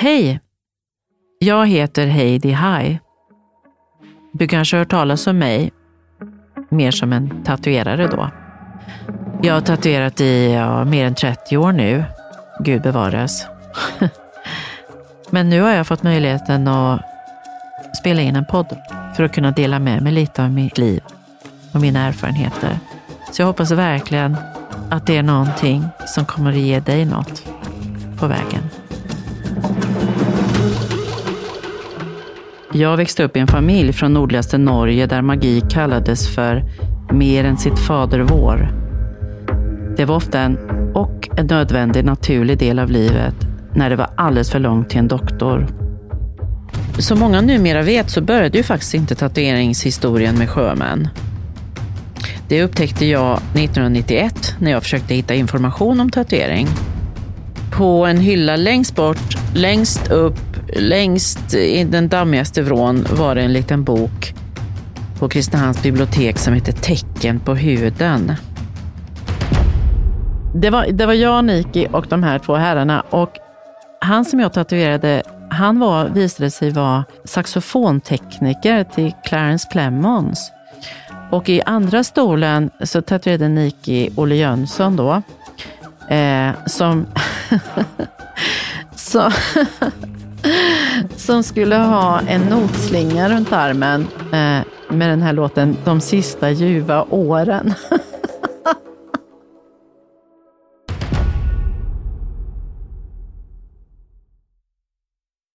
Hej! Jag heter Heidi Hai. Du kanske har hört talas om mig, mer som en tatuerare då. Jag har tatuerat i ja, mer än 30 år nu. Gud bevaras. Men nu har jag fått möjligheten att spela in en podd för att kunna dela med mig lite av mitt liv och mina erfarenheter. Så jag hoppas verkligen att det är någonting som kommer att ge dig något på vägen. Jag växte upp i en familj från nordligaste Norge där magi kallades för mer än sitt fadervår. Det var ofta en och en nödvändig naturlig del av livet när det var alldeles för långt till en doktor. Som många numera vet så började ju faktiskt inte tatueringshistorien med sjömän. Det upptäckte jag 1991 när jag försökte hitta information om tatuering. På en hylla längst bort, längst upp, längst i den dammigaste vrån var det en liten bok på Kristinehamns bibliotek som heter Tecken på huden. Det var, det var jag, Niki och de här två herrarna och han som jag tatuerade, han var, visade sig vara saxofontekniker till Clarence Clemons. Och i andra stolen så tatuerade Niki Olle Jönsson då. Eh, som, som, som skulle ha en notslinga runt armen eh, med den här låten De sista ljuva åren.